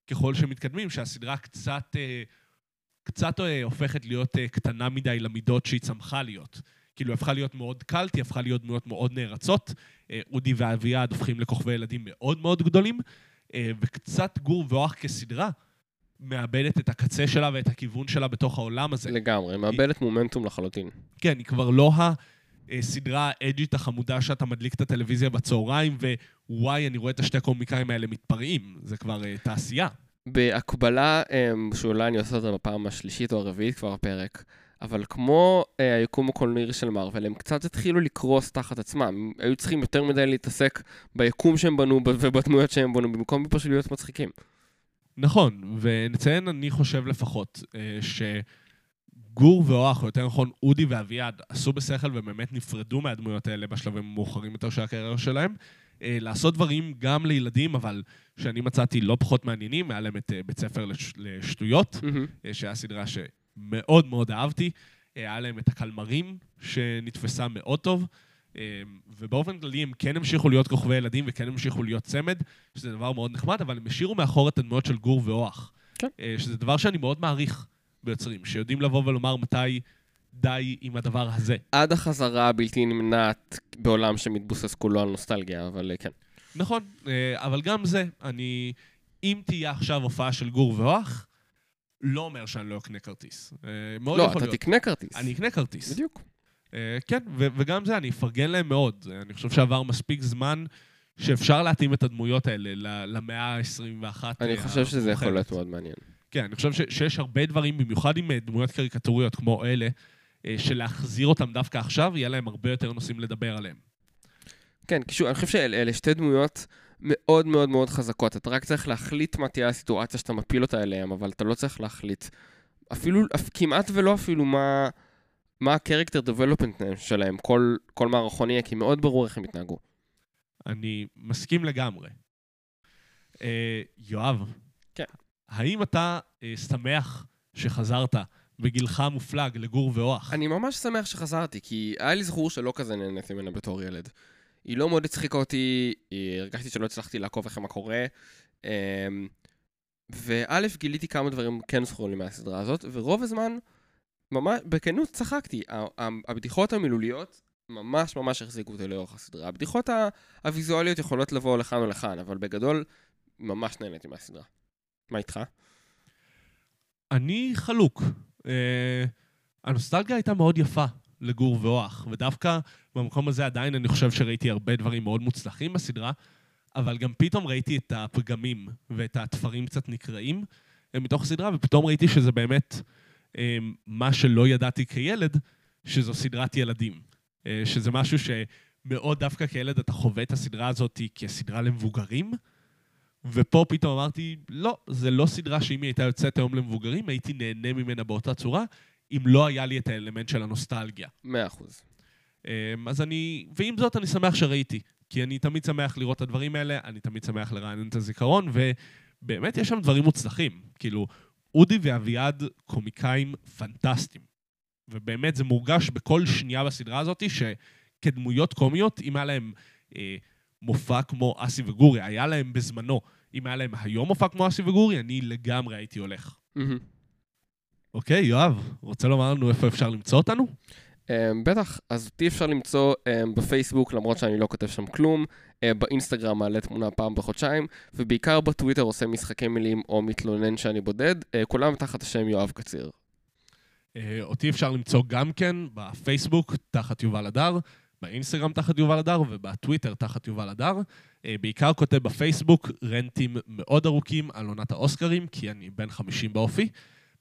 ככל שמתקדמים, שהסדרה קצת, אה, קצת אה, הופכת להיות קטנה מדי למידות שהיא צמחה להיות. כאילו, היא הפכה להיות מאוד קלט, היא הפכה להיות דמויות מאוד נערצות. אודי ואביעד הופכים לכוכבי ילדים מאוד מאוד גדולים, וקצת גור ואוח כסדרה מאבדת את הקצה שלה ואת הכיוון שלה בתוך העולם הזה. לגמרי, מאבדת מומנטום לחלוטין. כן, היא כבר לא הסדרה האג'ית החמודה שאתה מדליק את הטלוויזיה בצהריים, ווואי, אני רואה את השתי קומיקאים האלה מתפרעים. זה כבר uh, תעשייה. בהקבלה, אמ, שאולי אני עושה אותה בפעם השלישית או הרביעית כבר הפרק, אבל כמו אה, היקום הקולנועי של מארוול, הם קצת התחילו לקרוס תחת עצמם. הם היו צריכים יותר מדי להתעסק ביקום שהם בנו ובדמויות שהם בנו, במקום פשוט להיות מצחיקים. נכון, ונציין, אני חושב לפחות, אה, שגור ואוח, או יותר נכון, אודי ואביעד, עשו בשכל ובאמת נפרדו מהדמויות האלה בשלבים המאוחרים יותר של הקריירה שלהם. אה, לעשות דברים גם לילדים, אבל שאני מצאתי לא פחות מעניינים, היה להם את אה, בית ספר לש- לשטויות. אה, שהיה סדרה שמאוד מאוד אהבתי. היה להם את הקלמרים, שנתפסה מאוד טוב, ובאופן כללי הם כן המשיכו להיות כוכבי ילדים וכן המשיכו להיות צמד, שזה דבר מאוד נחמד, אבל הם השאירו מאחור את הדמויות של גור ואוח. כן. שזה דבר שאני מאוד מעריך ביוצרים, שיודעים לבוא ולומר מתי די עם הדבר הזה. עד החזרה הבלתי נמנעת בעולם שמתבוסס כולו על נוסטלגיה, אבל אה, כן. נכון, אה, אבל גם זה, אני... אם תהיה עכשיו הופעה של גור ואוח, לא אומר שאני לא אקנה כרטיס. אה, מאוד לא, יכול אתה להיות. תקנה כרטיס. אני אקנה כרטיס. בדיוק. כן, ו- וגם זה, אני אפרגן להם מאוד. אני חושב שעבר מספיק זמן שאפשר להתאים את הדמויות האלה למאה ה-21. אני חושב שזה יכול להיות מאוד מעניין. כן, אני חושב ש- שיש הרבה דברים, במיוחד עם אה, דמויות קריקטוריות כמו אלה, אה, שלהחזיר אותם דווקא עכשיו, יהיה להם הרבה יותר נושאים לדבר עליהם. כן, קישור, אני חושב שאלה שתי דמויות מאוד מאוד מאוד חזקות. אתה רק צריך להחליט מה תהיה הסיטואציה שאתה מפיל אותה אליהם, אבל אתה לא צריך להחליט אפילו, אפ, כמעט ולא אפילו מה, מה ה-character development שלהם, כל, כל מערכון יהיה, כי מאוד ברור איך הם יתנהגו. אני מסכים לגמרי. אה, יואב, כן. האם אתה אה, שמח שחזרת בגילך המופלג לגור ואוח? אני ממש שמח שחזרתי, כי היה לי זכור שלא כזה נהניתי ממנה בתור ילד. היא לא מאוד הצחיקה אותי, הרגשתי שלא הצלחתי לעקוב אחרי מה קורה. אמ, וא', גיליתי כמה דברים כן זכורים לי מהסדרה הזאת, ורוב הזמן, ממש, בכנות צחקתי. הבדיחות המילוליות ממש ממש החזיקו אותי לאורך הסדרה. הבדיחות הוויזואליות יכולות לבוא לכאן או לכאן, אבל בגדול, ממש נהניתי מהסדרה. מה איתך? אני חלוק. אה, הנוסטלגיה הייתה מאוד יפה לגור ואוח, ודווקא במקום הזה עדיין אני חושב שראיתי הרבה דברים מאוד מוצלחים בסדרה, אבל גם פתאום ראיתי את הפגמים ואת התפרים קצת נקרעים אה, מתוך הסדרה, ופתאום ראיתי שזה באמת אה, מה שלא ידעתי כילד, שזו סדרת ילדים. אה, שזה משהו שמאוד דווקא כילד אתה חווה את הסדרה הזאת כסדרה למבוגרים, ופה פתאום אמרתי, לא, זה לא סדרה שאם היא הייתה יוצאת היום למבוגרים, הייתי נהנה ממנה באותה צורה, אם לא היה לי את האלמנט של הנוסטלגיה. מאה אחוז. אמ, אז אני, ועם זאת אני שמח שראיתי, כי אני תמיד שמח לראות את הדברים האלה, אני תמיד שמח לרענן את הזיכרון, ובאמת יש שם דברים מוצלחים. כאילו, אודי ואביעד קומיקאים פנטסטיים. ובאמת זה מורגש בכל שנייה בסדרה הזאת, שכדמויות קומיות, אם היה להם אה, מופע כמו אסי וגורי, היה להם בזמנו, אם היה להם היום מופע כמו אסי וגורי, אני לגמרי הייתי הולך. אוקיי, יואב, רוצה לומר לנו איפה אפשר למצוא אותנו? Um, בטח, אז אותי אפשר למצוא um, בפייסבוק, למרות שאני לא כותב שם כלום, uh, באינסטגרם מעלה תמונה פעם בחודשיים, ובעיקר בטוויטר עושה משחקי מילים או מתלונן שאני בודד, uh, כולם תחת השם יואב קציר. אה, אותי אפשר למצוא גם כן בפייסבוק, תחת יובל הדר, באינסטגרם תחת יובל הדר ובטוויטר תחת יובל הדר. אה, בעיקר כותב בפייסבוק רנטים מאוד ארוכים על עונת האוסקרים, כי אני בן 50 באופי.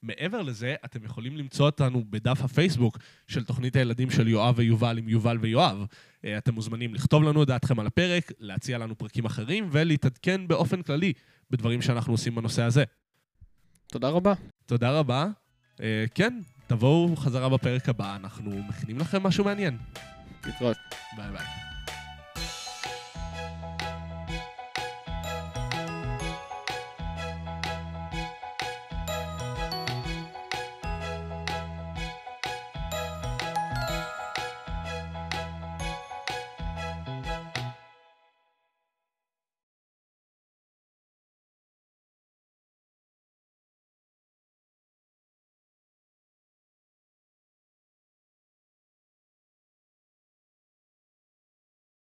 מעבר לזה, אתם יכולים למצוא אותנו בדף הפייסבוק של תוכנית הילדים של יואב ויובל עם יובל ויואב. אה, אתם מוזמנים לכתוב לנו את דעתכם על הפרק, להציע לנו פרקים אחרים ולהתעדכן באופן כללי בדברים שאנחנו עושים בנושא הזה. תודה רבה. תודה רבה. אה, כן, תבואו חזרה בפרק הבא, אנחנו מכינים לכם משהו מעניין. להתראות. ביי ביי.